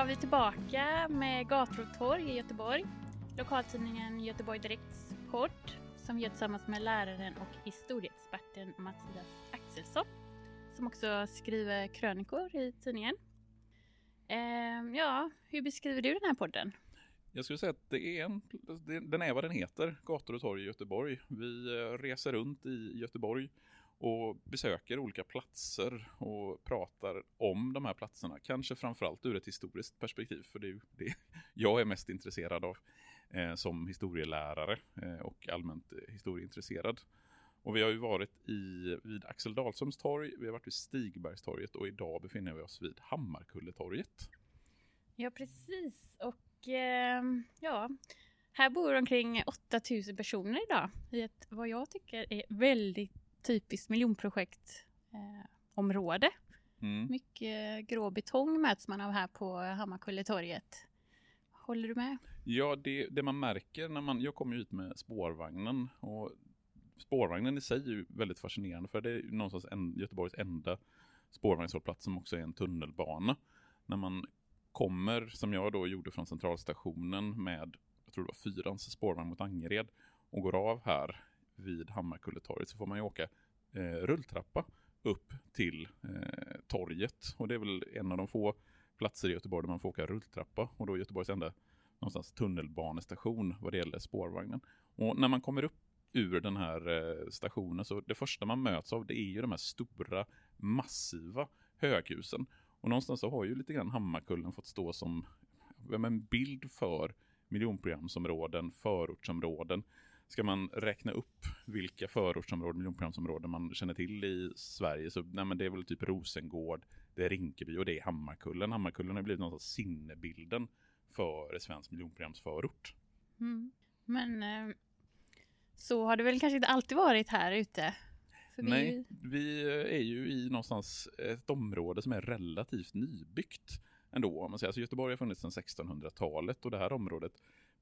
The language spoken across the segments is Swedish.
Var vi tillbaka med Gator och torg i Göteborg. Lokaltidningen Göteborg Direkts podd som vi gör tillsammans med läraren och historieexperten Mattias Axelsson som också skriver krönikor i tidningen. Ehm, ja, hur beskriver du den här podden? Jag skulle säga att det är en, den är vad den heter, gator och torg i Göteborg. Vi eh, reser runt i Göteborg och besöker olika platser och pratar om de här platserna. Kanske framförallt ur ett historiskt perspektiv, för det är ju det jag är mest intresserad av eh, som historielärare eh, och allmänt historieintresserad. Och vi har ju varit i, vid Axel Dahlströms torg, vi har varit vid Stigbergstorget och idag befinner vi oss vid Hammarkulletorget. Ja, precis. Och eh, ja, här bor omkring 8000 personer idag i ett vad jag tycker är väldigt typiskt miljonprojektområde. Eh. Mm. Mycket grå betong möts man av här på Hammarkulletorget. Håller du med? Ja, det, det man märker när man, jag kommer ju hit med spårvagnen och spårvagnen i sig är ju väldigt fascinerande för det är någonstans en, Göteborgs enda spårvagnshållplats som också är en tunnelbana. När man kommer, som jag då gjorde från centralstationen med, jag tror det var fyrans spårvagn mot Angered och går av här vid Hammarkulletorget så får man ju åka eh, rulltrappa upp till eh, torget och det är väl en av de få platser i Göteborg där man får åka rulltrappa och då är Göteborgs enda någonstans tunnelbanestation vad det gäller spårvagnen. Och när man kommer upp ur den här eh, stationen så det första man möts av det är ju de här stora massiva höghusen. Och någonstans så har ju lite grann Hammarkullen fått stå som en bild för miljonprogramsområden, förortsområden. Ska man räkna upp vilka förortsområden, miljonprogramsområden man känner till i Sverige så nej, men det är väl typ Rosengård, det är Rinkeby och det är Hammarkullen. Hammarkullen har blivit någonstans sinnebilden för svensk miljonprogramsförort. Mm. Men eh, så har det väl kanske inte alltid varit här ute? För vi Nej, ju- vi är ju i någonstans ett område som är relativt nybyggt ändå. Om man säger. Alltså Göteborg har funnits sedan 1600-talet och det här området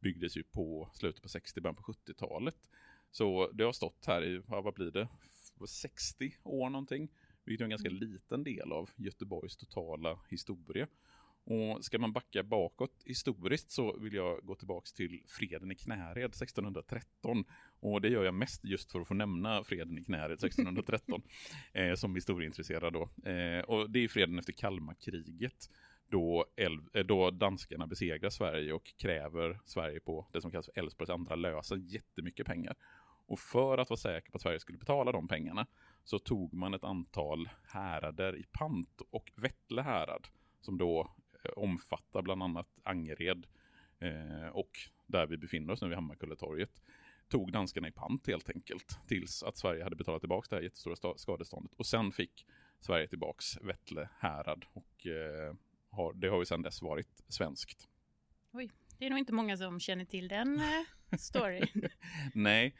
byggdes ju på slutet på 60, början på 70-talet. Så det har stått här i, vad blir det, 60 år någonting. Vilket är en ganska liten del av Göteborgs totala historia. Och ska man backa bakåt historiskt så vill jag gå tillbaks till freden i Knäred 1613. Och det gör jag mest just för att få nämna freden i Knäred 1613 eh, som historieintresserad då. Eh, och det är freden efter Kalmarkriget då, Elv- eh, då danskarna besegrar Sverige och kräver Sverige på det som kallas för Älvsborgs andra lösen jättemycket pengar. Och för att vara säker på att Sverige skulle betala de pengarna så tog man ett antal härader i pant och Vettle härad som då eh, omfattar bland annat Angered eh, och där vi befinner oss nu vid Hammarkulletorget tog danskarna i pant helt enkelt tills att Sverige hade betalat tillbaka det här jättestora skadeståndet och sen fick Sverige tillbaks Vettle härad och eh, har, det har ju sedan dess varit svenskt. Det är nog inte många som känner till den eh, storyn. Nej,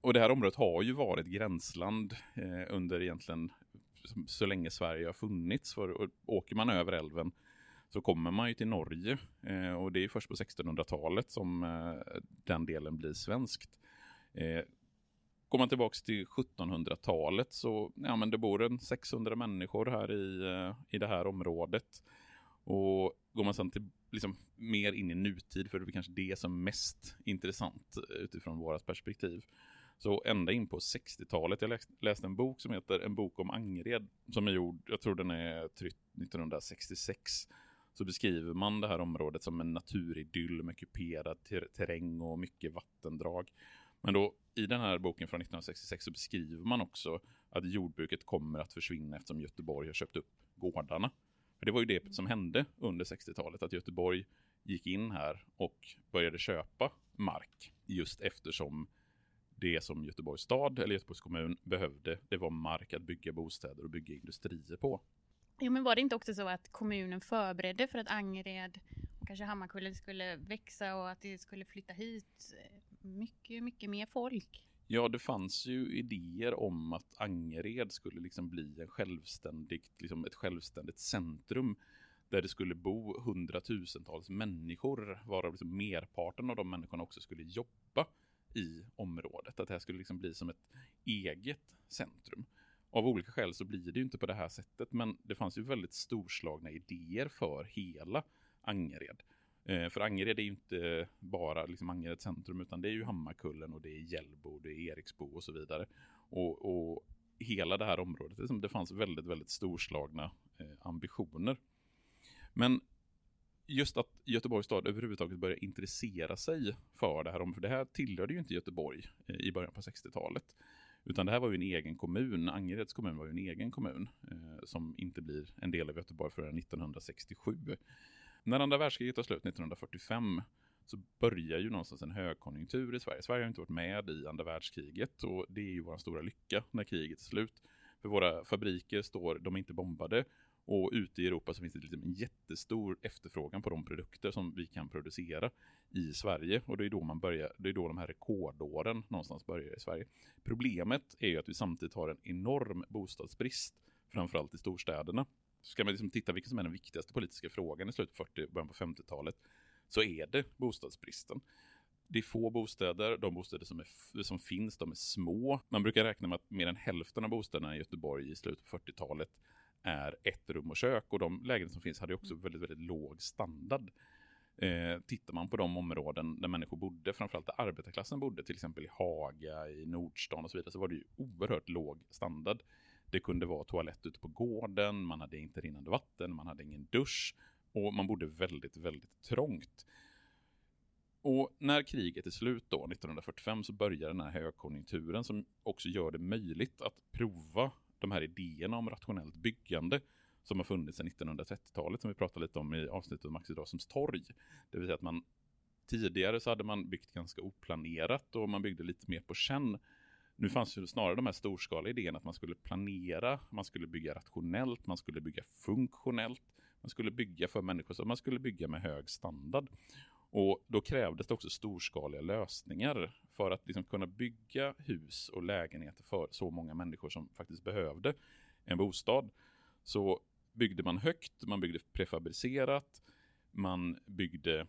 och det här området har ju varit gränsland eh, under egentligen så, länge Sverige har funnits. För åker man över älven så kommer man ju till Norge eh, och det är först på 1600-talet som eh, den delen blir svenskt. Eh, går man tillbaks till 1700-talet så ja, men det bor en 600 människor här i, eh, i det här området. Och går man sen till liksom mer in i nutid, för det är kanske det som är mest intressant eh, utifrån vårat perspektiv. Så ända in på 60-talet, jag läste en bok som heter En bok om Angered, som är gjord, jag tror den är tryckt 1966, så beskriver man det här området som en naturidyll med kuperad ter terräng och mycket vattendrag. Men då i den här boken från 1966 så beskriver man också att jordbruket kommer att försvinna eftersom Göteborg har köpt upp gårdarna. För det var ju det som hände under 60-talet, att Göteborg gick in här och började köpa mark just eftersom det som Göteborgs stad eller Göteborgs kommun behövde, det var mark att bygga bostäder och bygga industrier på. Jo, men var det inte också så att kommunen förberedde för att Angered och kanske Hammarkullen skulle växa och att det skulle flytta hit eh, mycket, mycket mer folk? Ja, det fanns ju idéer om att Angered skulle liksom bli en självständigt, liksom ett självständigt centrum där det skulle bo hundratusentals människor, varav liksom merparten av de människorna också skulle jobba i området. Att det här skulle liksom bli som ett eget centrum. Av olika skäl så blir det ju inte på det här sättet, men det fanns ju väldigt storslagna idéer för hela Angered. Eh, för Angered är ju inte bara liksom Angered centrum, utan det är ju Hammarkullen och det är Hjällbo, det är Eriksbo och så vidare. Och, och hela det här området, liksom, det fanns väldigt, väldigt storslagna eh, ambitioner. Men just att Göteborgs stad överhuvudtaget började intressera sig för det här området, för det här tillhörde ju inte Göteborg eh, i början på 60-talet. Utan det här var ju en egen kommun, Angereds kommun var ju en egen kommun eh, som inte blir en del av Göteborg förrän 1967. När andra världskriget tar slut 1945 så börjar ju någonstans en högkonjunktur i Sverige. Sverige har inte varit med i andra världskriget och det är ju vår stora lycka när kriget är slut. För våra fabriker står, de är inte bombade och ute i Europa så finns det liksom en jättestor efterfrågan på de produkter som vi kan producera i Sverige. Och det är då man börjar, det är då de här rekordåren någonstans börjar i Sverige. Problemet är ju att vi samtidigt har en enorm bostadsbrist, framförallt i storstäderna. Ska man liksom titta vilken som är den viktigaste politiska frågan i slutet på 40 början på 50-talet så är det bostadsbristen. Det är få bostäder, de bostäder som, är, som finns, de är små. Man brukar räkna med att mer än hälften av bostäderna i Göteborg i slutet på 40-talet är ett rum och kök och de lägenheter som finns hade också mm. väldigt, väldigt låg standard. Eh, tittar man på de områden där människor bodde, framförallt där arbetarklassen bodde, till exempel i Haga, i Nordstan och så vidare, så var det ju oerhört låg standard. Det kunde vara toalett ute på gården, man hade inte rinnande vatten, man hade ingen dusch och man bodde väldigt, väldigt trångt. Och när kriget är slut då, 1945, så börjar den här högkonjunkturen som också gör det möjligt att prova de här idéerna om rationellt byggande som har funnits sedan 1930-talet som vi pratade lite om i avsnittet om Axel Dahlströms torg. Det vill säga att man tidigare så hade man byggt ganska oplanerat och man byggde lite mer på känn. Nu fanns ju snarare de här storskaliga idéerna att man skulle planera, man skulle bygga rationellt, man skulle bygga funktionellt, man skulle bygga för människor, så man skulle bygga med hög standard. Och då krävdes det också storskaliga lösningar för att liksom kunna bygga hus och lägenheter för så många människor som faktiskt behövde en bostad. Så byggde man högt, man byggde prefabricerat, man byggde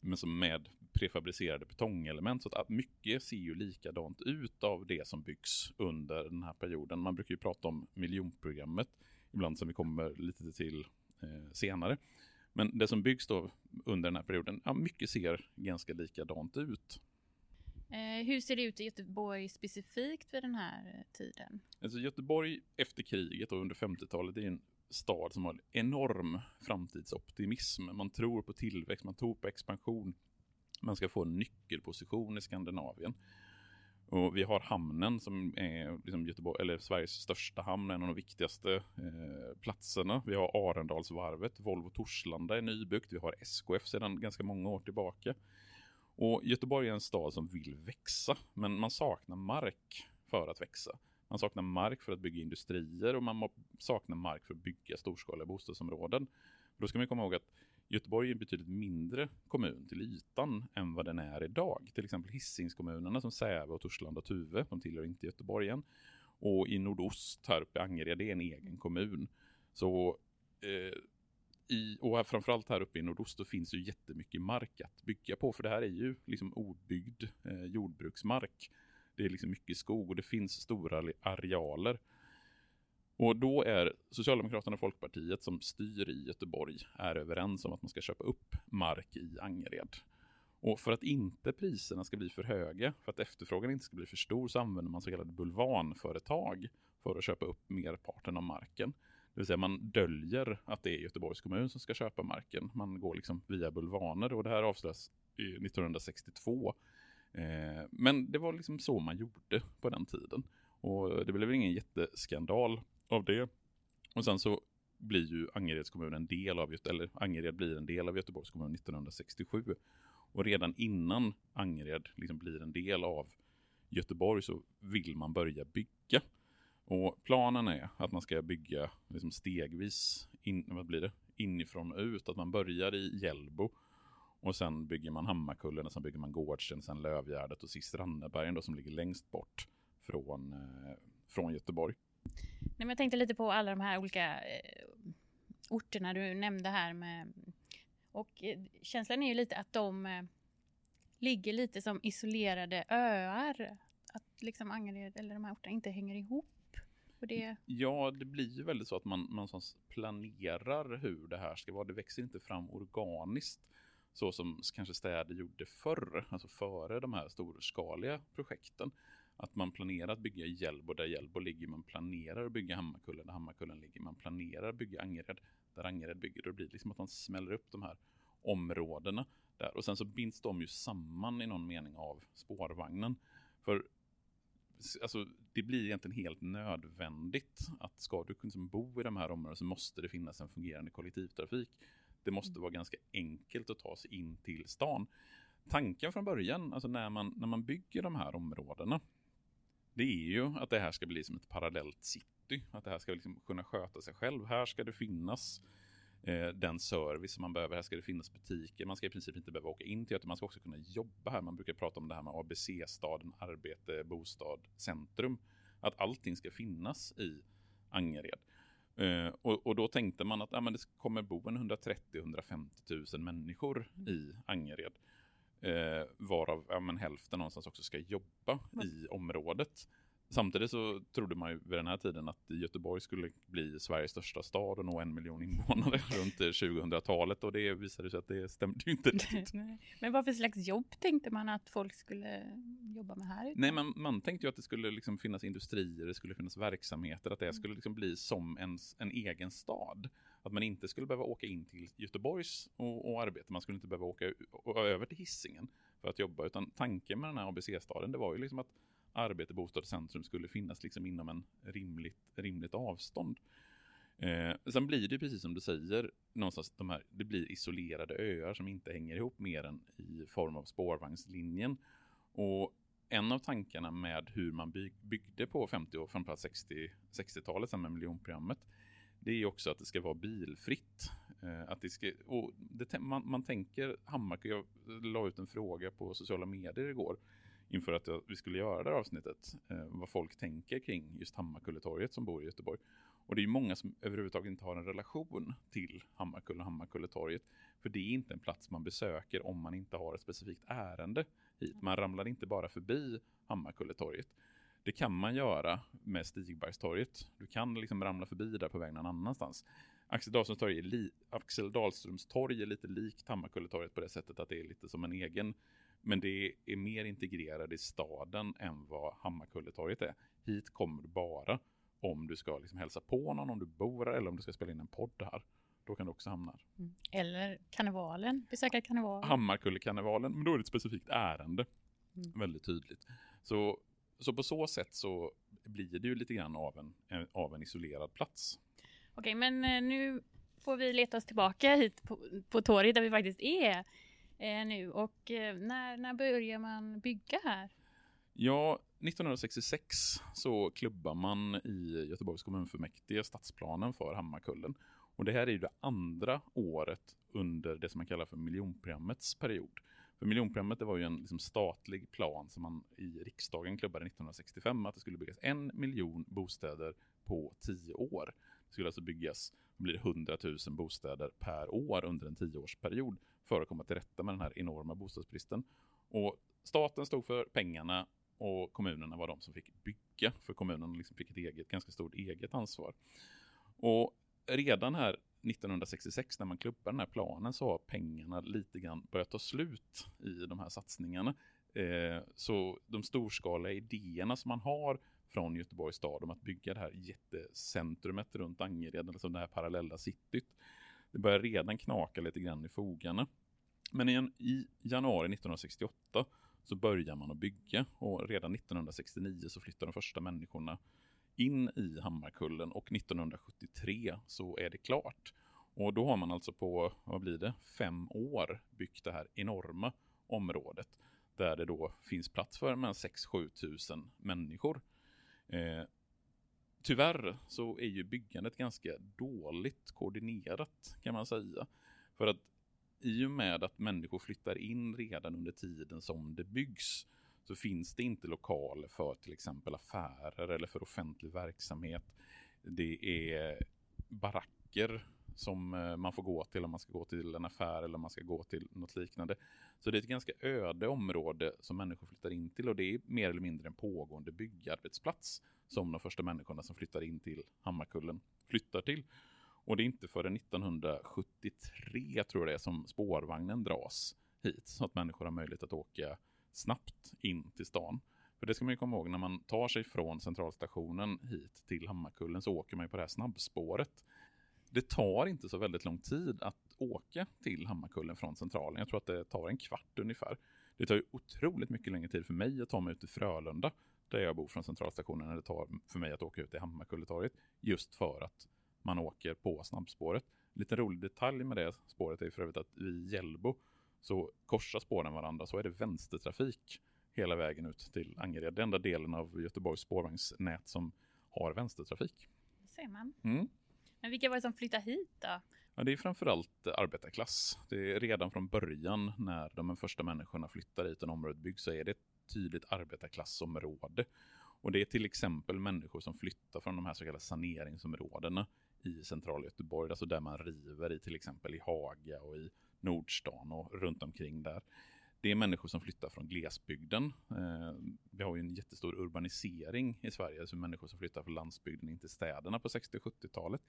med prefabricerade betongelement. Så att mycket ser ju likadant ut av det som byggs under den här perioden. Man brukar ju prata om miljonprogrammet, ibland som vi kommer lite till eh, senare. Men det som byggs då under den här perioden, ja, mycket ser ganska likadant ut. Eh, hur ser det ut i Göteborg specifikt vid den här tiden? Alltså Göteborg efter kriget och under 50-talet är en stad som har en enorm framtidsoptimism. Man tror på tillväxt, man tror på expansion. Man ska få en nyckelposition i Skandinavien. Och vi har hamnen som är liksom Göteborg, eller Sveriges största hamn, en av de viktigaste eh, platserna. Vi har Arendalsvarvet, Volvo Torslanda är nybyggt, vi har SKF sedan ganska många år tillbaka. Och Göteborg är en stad som vill växa, men man saknar mark för att växa. Man saknar mark för att bygga industrier och man saknar mark för att bygga storskaliga bostadsområden. Då ska man komma ihåg att Göteborg är en betydligt mindre kommun till ytan än vad den är idag. Till exempel Hisingskommunerna som Säve och Torslanda och Tuve, de tillhör inte Göteborg än. Och i nordost här uppe i Angered, det är en egen kommun. Så eh, i, och här, framförallt här uppe i nordost då finns ju jättemycket mark att bygga på. För det här är ju liksom obyggd eh, jordbruksmark. Det är liksom mycket skog och det finns stora arealer. Och då är Socialdemokraterna och Folkpartiet som styr i Göteborg är överens om att man ska köpa upp mark i Angered. Och för att inte priserna ska bli för höga, för att efterfrågan inte ska bli för stor, så använder man så kallade bulvanföretag för att köpa upp merparten av marken. Det vill säga man döljer att det är Göteborgs kommun som ska köpa marken. Man går liksom via bulvaner och det här avslöjas 1962. Eh, men det var liksom så man gjorde på den tiden. Och det blev ingen jätteskandal av det. Och sen så blir ju Angereds kommun en del av, eller Angered blir en del av Göteborgs kommun 1967. Och redan innan Angered liksom blir en del av Göteborg så vill man börja bygga. Och planen är att man ska bygga liksom stegvis, in, vad blir det? inifrån och ut. Att man börjar i Hjällbo och sen bygger man Hammarkullen och sen bygger man Gårdsten, sen Lövgärdet och sist Rannebergen då som ligger längst bort från, eh, från Göteborg. Nej, men jag tänkte lite på alla de här olika eh, orterna du nämnde här med och eh, känslan är ju lite att de eh, ligger lite som isolerade öar. Att liksom Angered eller de här orterna inte hänger ihop. Och det... Mm, ja, det blir ju väldigt så att man, man planerar hur det här ska vara. Det växer inte fram organiskt så som kanske städer gjorde förr, alltså före de här storskaliga projekten. Att man planerar att bygga Hjällbo där Hjällbo ligger, man planerar att bygga Hammarkullen där Hammarkullen ligger, man planerar att bygga Angered där Angered bygger. Det blir liksom att man smäller upp de här områdena där. Och sen så binds de ju samman i någon mening av spårvagnen. För alltså, det blir egentligen helt nödvändigt att ska du liksom bo i de här områdena så måste det finnas en fungerande kollektivtrafik. Det måste mm. vara ganska enkelt att ta sig in till stan. Tanken från början, alltså när man, när man bygger de här områdena, det är ju att det här ska bli som ett parallellt city. Att det här ska liksom kunna sköta sig själv. Här ska det finnas eh, den service som man behöver. Här ska det finnas butiker. Man ska i princip inte behöva åka in till Göteborg. Man ska också kunna jobba här. Man brukar prata om det här med ABC-staden, arbete, bostad, centrum. Att allting ska finnas i Angered. Uh, och, och, då tänkte man att ja, men det kommer bo en 130-150 000 människor i Angered. Uh, varav ja, men hälften någonstans också ska jobba mm. i området. Samtidigt så trodde man ju vid den här tiden att Göteborg skulle bli Sveriges största stad och nå en miljon invånare runt 2000-talet och det visade sig att det stämde ju inte riktigt. Men vad för slags jobb tänkte man att folk skulle jobba med här? Nej, men man tänkte ju att det skulle liksom finnas industrier, det skulle finnas verksamheter, att det mm. skulle liksom bli som en, en egen stad. Att man inte skulle behöva åka in till Göteborgs och, och arbeta, man skulle inte behöva åka över till Hissingen för att jobba, utan tanken med den här ABC-staden, det var ju liksom att arbete, bostad och centrum skulle finnas liksom inom en rimligt, rimligt avstånd. Eh, sen blir det precis som du säger, någonstans de här, det blir isolerade öar som inte hänger ihop mer än i form av spårvagnslinjen. Och en av tankarna med hur man byg, byggde på 50 och framförallt 60, 60-talet med miljonprogrammet, det är också att det ska vara bilfritt. Eh, att det ska, och det, man, man tänker Hammarkö, jag la ut en fråga på sociala medier igår, inför att vi skulle göra det här avsnittet, eh, vad folk tänker kring just Hammarkulletorget som bor i Göteborg. Och det är många som överhuvudtaget inte har en relation till Hammarkull och Hammarkulletorget. För det är inte en plats man besöker om man inte har ett specifikt ärende hit. Man ramlar inte bara förbi Hammarkulletorget. Det kan man göra med Stigbergstorget. Du kan liksom ramla förbi där på väg någon annanstans. Axel Dahlströms torg är, li Axel Dahlströms torg är lite likt Hammarkulletorget på det sättet att det är lite som en egen men det är mer integrerat i staden än vad Hammarkulletorget är. Hit kommer du bara om du ska liksom hälsa på någon, om du bor här eller om du ska spela in en podd här. Då kan du också hamna här. Mm. Eller karnevalen, besöka karnevalen. Hammarkullekarnevalen, men då är det ett specifikt ärende. Mm. Väldigt tydligt. Så, så på så sätt så blir det ju lite grann av en, av en isolerad plats. Okej, men eh, nu får vi leta oss tillbaka hit på, på torget där vi faktiskt är eh, nu. Och eh, när, när börjar man bygga här? Ja, 1966 så klubbar man i Göteborgs kommunfullmäktige stadsplanen för Hammarkullen. Och det här är ju det andra året under det som man kallar för miljonprogrammets period. För miljonprogrammet det var ju en liksom, statlig plan som man i riksdagen klubbade 1965 att det skulle byggas en miljon bostäder på tio år. Det skulle alltså byggas blir 100 000 bostäder per år under en tioårsperiod för att komma till rätta med den här enorma bostadsbristen. Och staten stod för pengarna och kommunerna var de som fick bygga, för kommunerna liksom fick ett eget, ganska stort eget ansvar. Och redan här 1966 när man klubbade den här planen så har pengarna lite grann börjat ta slut i de här satsningarna. Eh, så de storskaliga idéerna som man har från Göteborgs stad om att bygga det här jättecentrumet runt Angered, alltså det här parallella cityt. Det börjar redan knaka lite grann i fogarna. Men i januari 1968 så börjar man att bygga och redan 1969 så flyttar de första människorna in i Hammarkullen och 1973 så är det klart. Och då har man alltså på, vad blir det, fem år byggt det här enorma området där det då finns plats för 6-7 tusen människor. Eh, tyvärr så är ju byggandet ganska dåligt koordinerat kan man säga. För att i och med att människor flyttar in redan under tiden som det byggs så finns det inte lokaler för till exempel affärer eller för offentlig verksamhet. Det är baracker som eh, man får gå till om man ska gå till en affär eller om man ska gå till något liknande. Så det är ett ganska öde område som människor flyttar in till och det är mer eller mindre en pågående byggarbetsplats som de första människorna som flyttar in till Hammarkullen flyttar till. Och det är inte förrän 1973 tror jag det är som spårvagnen dras hit så att människor har möjlighet att åka snabbt in till stan. För det ska man ju komma ihåg, när man tar sig från centralstationen hit till Hammarkullen så åker man ju på det här snabbspåret. Det tar inte så väldigt lång tid att åka till Hammarkullen från centralen. Jag tror att det tar en kvart ungefär. Det tar ju otroligt mycket längre tid för mig att ta mig ut till Frölunda, där jag bor från centralstationen, än det tar för mig att åka ut till Hammarkulletorget. Just för att man åker på snabbspåret. En liten rolig detalj med det spåret är för övrigt att i Hjällbo så korsar spåren varandra så är det vänstertrafik hela vägen ut till Angered. Den enda delen av Göteborgs spårvagnsnät som har vänstertrafik. Det ser man. Mm. Men vilka var det som flyttade hit då? Ja, det är framförallt arbetarklass. Det är redan från början när de första människorna flyttar hit och området byggs så är det ett tydligt arbetarklassområde. Och det är till exempel människor som flyttar från de här så kallade saneringsområdena i centrala Göteborg, alltså där man river i till exempel i Haga och i Nordstan och runt omkring där. Det är människor som flyttar från glesbygden. Eh, vi har ju en jättestor urbanisering i Sverige, alltså människor som flyttar från landsbygden in till städerna på 60 70-talet.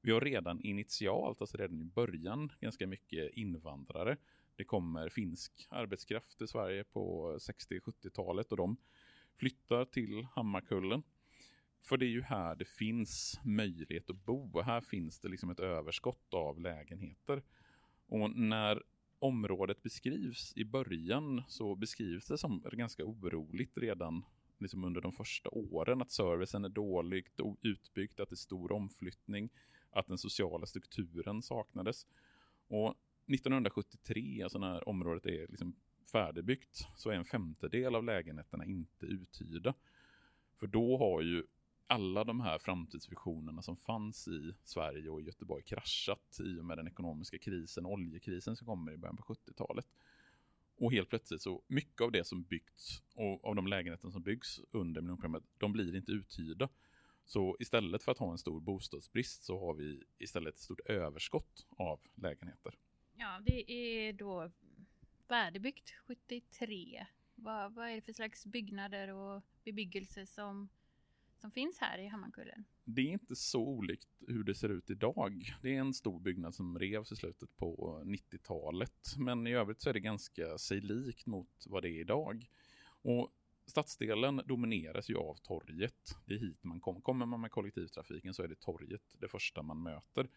Vi har redan initialt, alltså redan i början, ganska mycket invandrare. Det kommer finsk arbetskraft till Sverige på 60-70-talet och de flyttar till Hammarkullen. För det är ju här det finns möjlighet att bo. Här finns det liksom ett överskott av lägenheter. Och när området beskrivs i början så beskrivs det som ganska oroligt redan liksom under de första åren. Att servicen är dåligt utbyggd, att det är stor omflyttning, att den sociala strukturen saknades. Och 1973, alltså när området är liksom färdigbyggt, så är en femtedel av lägenheterna inte uthyrda. För då har ju alla de här framtidsvisionerna som fanns i Sverige och Göteborg kraschat i och med den ekonomiska krisen, oljekrisen som kommer i början på 70-talet. Och helt plötsligt så mycket av det som byggts och av de lägenheter som byggs under miljonprogrammet, de blir inte uthyrda. Så istället för att ha en stor bostadsbrist så har vi istället ett stort överskott av lägenheter. Ja, det är då färdigbyggt 73. Vad, vad är det för slags byggnader och bebyggelse som som finns här i Hammarkullen? Det är inte så olikt hur det ser ut idag. Det är en stor byggnad som revs i slutet på 90-talet. Men i övrigt så är det ganska sig likt mot vad det är idag. Och stadsdelen domineras ju av torget. Det är hit man kommer. Kommer man med kollektivtrafiken så är det torget det första man möter.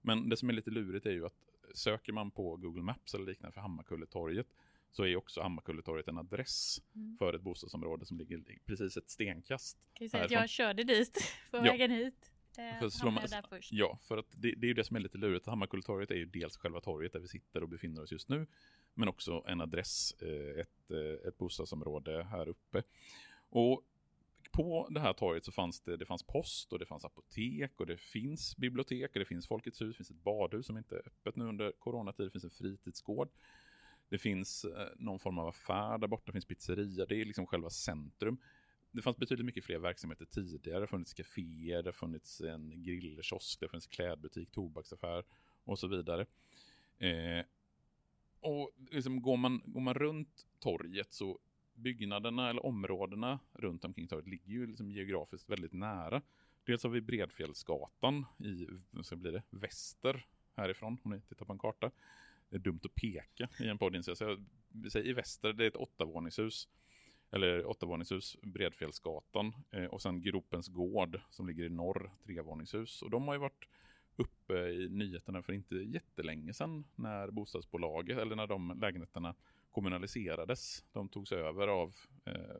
Men det som är lite lurigt är ju att söker man på Google Maps eller liknande för Hammarkulletorget så är också Hammarkulletorget en adress mm. för ett bostadsområde som ligger precis ett stenkast. Kan jag säga att jag körde dit på ja. vägen hit. Eh, för man, där först. Ja, för att det, det är ju det som är lite lurigt. Hammarkulletorget är ju dels själva torget där vi sitter och befinner oss just nu, men också en adress, eh, ett, eh, ett bostadsområde här uppe. Och på det här torget så fanns det, det fanns post och det fanns apotek och det finns bibliotek och det finns Folkets hus, det finns ett badhus som inte är öppet nu under coronatid, det finns en fritidsgård. Det finns eh, någon form av affär där borta, det finns pizzeria, det är liksom själva centrum. Det fanns betydligt mycket fler verksamheter tidigare. Det har funnits kaféer, det har funnits en grillkiosk, det har funnits klädbutik, tobaksaffär och så vidare. Eh, och liksom går, man, går man runt torget så byggnaderna eller områdena runt omkring torget ligger ju liksom geografiskt väldigt nära. Dels har vi Bredfjällsgatan i, vad ska bli det, väster härifrån, om ni tittar på en karta det är dumt att peka i en podd. Så jag säger, i väster, det är ett åttavåningshus. eller åttavåningshus, Bredfjällsgatan eh, och sen Gropens gård som ligger i norr, trevåningshus. Och de har ju varit uppe i nyheterna för inte jättelänge sedan när bostadsbolaget, eller när de lägenheterna kommunaliserades. De togs över av, eh,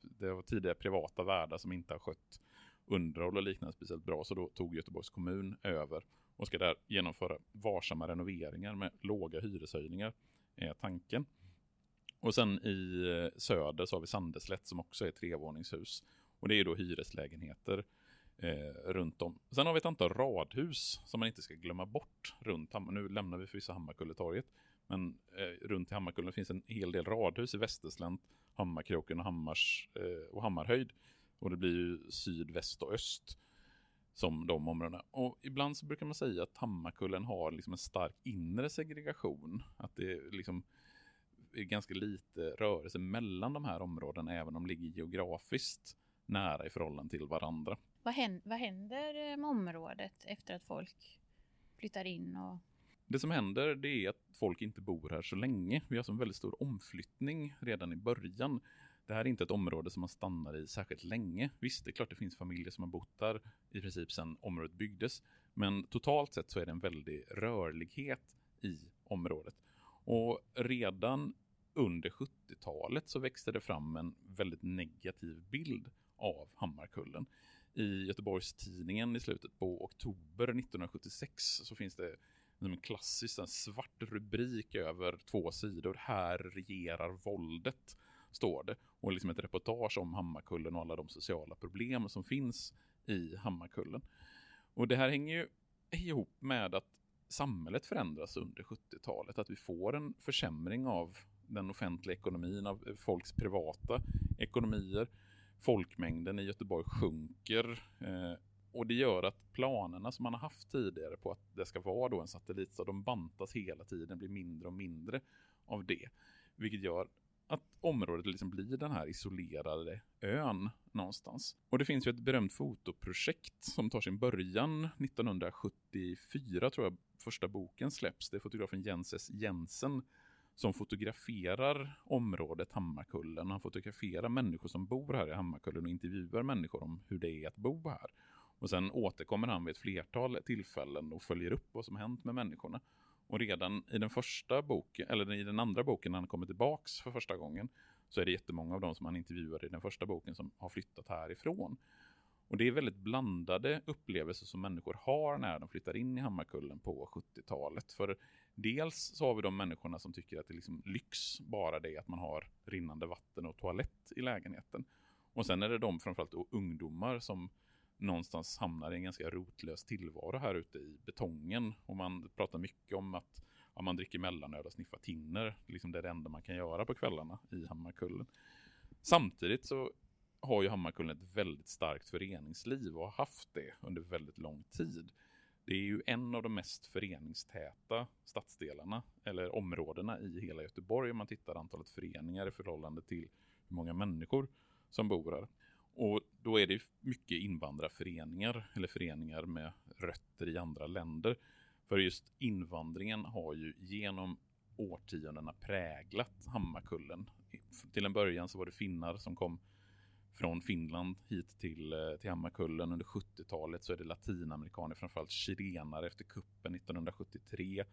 det var tidigare privata värdar som inte har skött underhåll och liknande speciellt bra, så då tog Göteborgs kommun över och ska där genomföra varsamma renoveringar med låga hyreshöjningar, är tanken. Och sen i eh, söder så har vi Sandeslätt som också är trevåningshus. Och det är då hyreslägenheter eh, runt om. Sen har vi ett antal radhus som man inte ska glömma bort runt Hammar. Nu lämnar vi förvisso Hammarkulletorget. Men eh, runt i Hammarkullen finns en hel del radhus i Västerslänt, Hammarkroken och, Hammars, eh, och Hammarhöjd. Och det blir ju syd, väst och öst som de områdena. Och ibland så brukar man säga att Hammarkullen har liksom en stark inre segregation. Att det liksom är ganska lite rörelse mellan de här områdena även om de ligger geografiskt nära i förhållande till varandra. Vad händer, vad händer med området efter att folk flyttar in? Och... Det som händer det är att folk inte bor här så länge. Vi har så en väldigt stor omflyttning redan i början. Det här är inte ett område som man stannar i särskilt länge. Visst, det är klart det finns familjer som har bott där i princip sedan området byggdes. Men totalt sett så är det en väldig rörlighet i området. Och redan under 70-talet så växte det fram en väldigt negativ bild av Hammarkullen. I Göteborgs-Tidningen i slutet på oktober 1976 så finns det en klassisk en svart rubrik över två sidor. Här regerar våldet, står det. Och liksom ett reportage om Hammarkullen och alla de sociala problem som finns i Hammarkullen. Och det här hänger ju ihop med att samhället förändras under 70-talet. Att vi får en försämring av den offentliga ekonomin, av eh, folks privata ekonomier. Folkmängden i Göteborg sjunker eh, och det gör att planerna som man har haft tidigare på att det ska vara då en satellitstad, de bantas hela tiden, blir mindre och mindre av det. Vilket gör att området liksom blir den här isolerade ön någonstans. Och det finns ju ett berömt fotoprojekt som tar sin början 1974 tror jag första boken släpps. Det är fotografen Jens S. Jensen som fotograferar området Hammarkullen. Han fotograferar människor som bor här i Hammarkullen och intervjuar människor om hur det är att bo här. Och sen återkommer han vid ett flertal tillfällen och följer upp vad som hänt med människorna. Och redan i den första boken, eller i den andra boken när han kommer tillbaks för första gången, så är det jättemånga av dem som han intervjuar i den första boken som har flyttat härifrån. Och det är väldigt blandade upplevelser som människor har när de flyttar in i Hammarkullen på 70-talet. För dels så har vi de människorna som tycker att det är liksom lyx bara det att man har rinnande vatten och toalett i lägenheten. Och sen är det de framförallt ungdomar som någonstans hamnar i en ganska rotlös tillvaro här ute i betongen. Och man pratar mycket om att ja, man dricker mellanöl och sniffar tinner. Liksom det är det enda man kan göra på kvällarna i Hammarkullen. Samtidigt så har ju Hammarkullen ett väldigt starkt föreningsliv och har haft det under väldigt lång tid. Det är ju en av de mest föreningstäta stadsdelarna eller områdena i hela Göteborg om man tittar antalet föreningar i förhållande till hur många människor som bor här. Och då är det mycket invandrarföreningar eller föreningar med rötter i andra länder. För just invandringen har ju genom årtiondena präglat Hammarkullen. Till en början så var det finnar som kom från Finland hit till, eh, till Hammarkullen under 70-talet så är det latinamerikaner, framförallt chilenare efter kuppen 1973.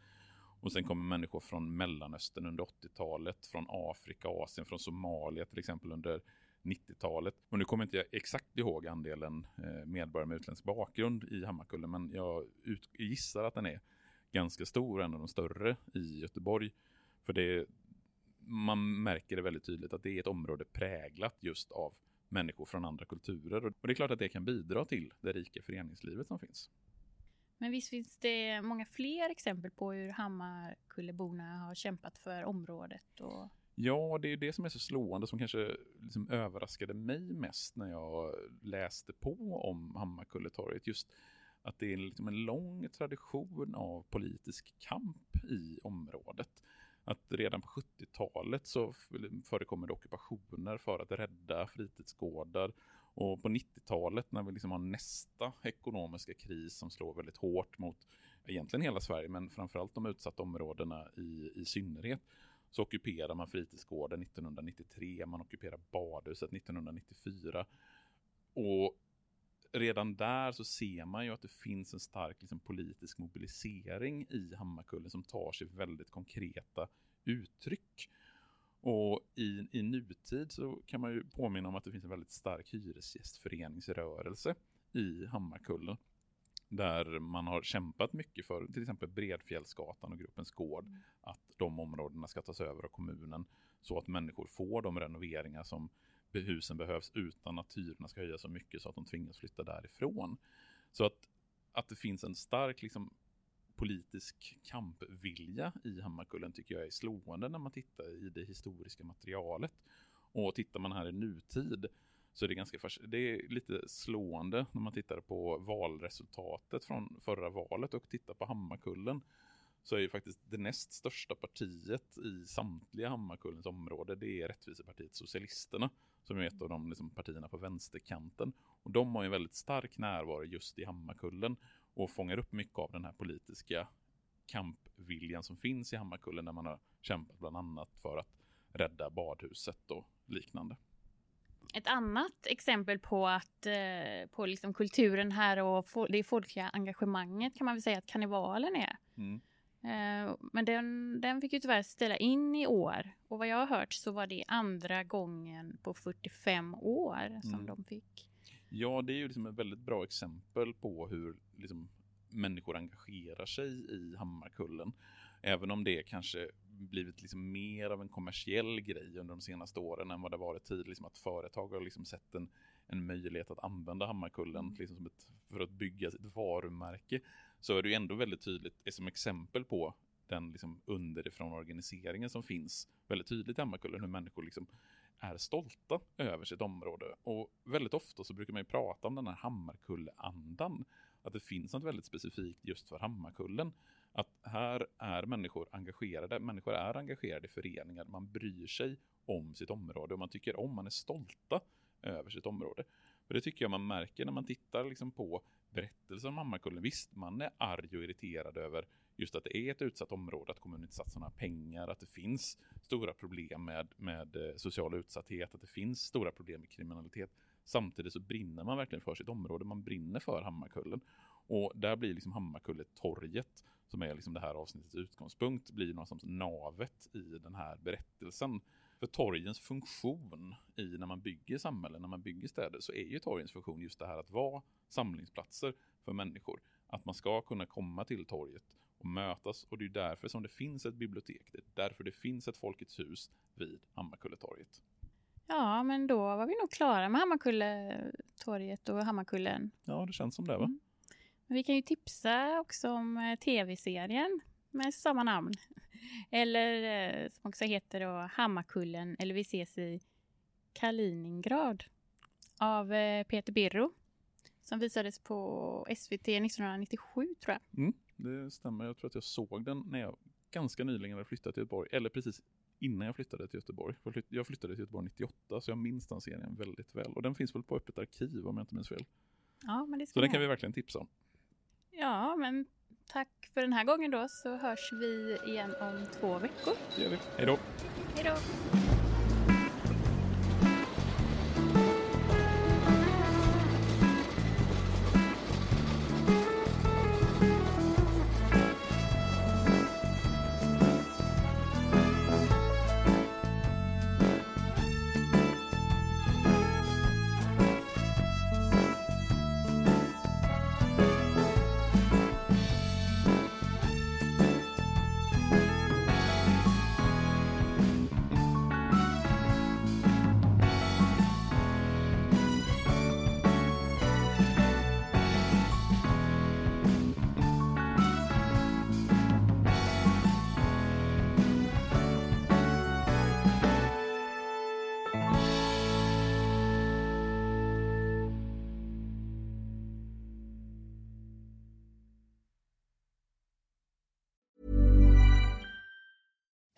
Och sen kommer människor från Mellanöstern under 80-talet, från Afrika, Asien, från Somalia till exempel under 90-talet. Och nu kommer inte jag exakt ihåg andelen eh, medborgare med utländsk bakgrund i Hammarkullen, men jag ut, gissar att den är ganska stor, en av de större i Göteborg. För det, man märker det väldigt tydligt att det är ett område präglat just av människor från andra kulturer. Och det är klart att det kan bidra till det rika föreningslivet som finns. Men visst finns det många fler exempel på hur Hammarkulleborna har kämpat för området? Och... Ja, det är det som är så slående som kanske liksom överraskade mig mest när jag läste på om Hammarkulletorget. Just att det är liksom en lång tradition av politisk kamp i området att redan på 70-talet så förekommer det ockupationer för att rädda fritidsgårdar. Och på 90-talet när vi liksom har nästa ekonomiska kris som slår väldigt hårt mot egentligen hela Sverige, men framförallt de utsatta områdena i, i synnerhet, så ockuperar man fritidsgården 1993, man ockuperar badhuset 1994. Och redan där så ser man ju att det finns en stark liksom, politisk mobilisering i Hammarkullen som tar sig väldigt konkreta uttryck. Och i, i nutid så kan man ju påminna om att det finns en väldigt stark hyresgästföreningsrörelse i Hammarkullen. Där man har kämpat mycket för till exempel Bredfjällsgatan och Gruppens Gård. Mm. Att de områdena ska tas över av kommunen. Så att människor får de renoveringar som husen behövs utan att hyrorna ska höjas så mycket så att de tvingas flytta därifrån. Så att, att det finns en stark liksom, politisk kampvilja i Hammarkullen tycker jag är slående när man tittar i det historiska materialet. Och tittar man här i nutid så är det ganska det är lite slående när man tittar på valresultatet från förra valet och tittar på Hammarkullen så är ju faktiskt det näst största partiet i samtliga Hammarkullens område det är Rättvisepartiet Socialisterna som är ett av de liksom, partierna på vänsterkanten. Och de har en väldigt stark närvaro just i Hammarkullen och fångar upp mycket av den här politiska kampviljan som finns i Hammarkullen där man har kämpat bland annat för att rädda badhuset och liknande. Ett annat exempel på att eh, på liksom kulturen här och det folkliga engagemanget kan man väl säga att karnevalen är. Mm. Eh, men den, den fick ju tyvärr ställa in i år och vad jag har hört så var det andra gången på 45 år som mm. de fick. Ja, det är ju liksom ett väldigt bra exempel på hur liksom, människor engagerar sig i Hammarkullen. Även om det kanske blivit liksom mer av en kommersiell grej under de senaste åren än vad det varit tidigare. Liksom att företag har liksom sett en, en möjlighet att använda Hammarkullen mm. liksom som ett, för att bygga sitt varumärke. Så är det ju ändå väldigt tydligt som exempel på den liksom underifrån organiseringen som finns väldigt tydligt i Hammarkullen. Hur människor liksom är stolta över sitt område. Och väldigt ofta så brukar man ju prata om den här Hammarkulleandan. Att det finns något väldigt specifikt just för Hammarkullen. Att här är människor engagerade, människor är engagerade i föreningar, man bryr sig om sitt område och man tycker om, man är stolta över sitt område. Och det tycker jag man märker när man tittar liksom på berättelser om Hammarkullen. Visst, man är arg och irriterad över just att det är ett utsatt område, att kommunen inte satsar några pengar, att det finns stora problem med, med eh, social utsatthet, att det finns stora problem med kriminalitet. Samtidigt så brinner man verkligen för sitt område, man brinner för Hammarkullen. Och där blir liksom Hammarkulletorget som är liksom det här avsnittets utgångspunkt, blir någonstans navet i den här berättelsen. För torgens funktion i när man bygger samhällen, när man bygger städer, så är ju torgens funktion just det här att vara samlingsplatser för människor. Att man ska kunna komma till torget och mötas och det är därför som det finns ett bibliotek. Det är därför det finns ett Folkets hus vid Hammarkulletorget. Ja, men då var vi nog klara med Hammarkulletorget och Hammarkullen. Ja, det känns som det va? Mm. Vi kan ju tipsa också om eh, tv-serien med samma namn. Eller eh, som också heter då Hammarkullen eller Vi ses i Kaliningrad av eh, Peter Birro som visades på SVT 1997 tror jag. Mm, det stämmer. Jag tror att jag såg den när jag ganska nyligen hade flyttat till Göteborg. Eller precis innan jag flyttade till Göteborg. Jag flyttade till Göteborg 98 så jag minns den serien väldigt väl. Och den finns väl på öppet arkiv om jag inte minns fel. Ja, men det ska så den kan vi verkligen tipsa om. Ja, men tack för den här gången då så hörs vi igen om två veckor. Det gör vi. Hej då. Hej då.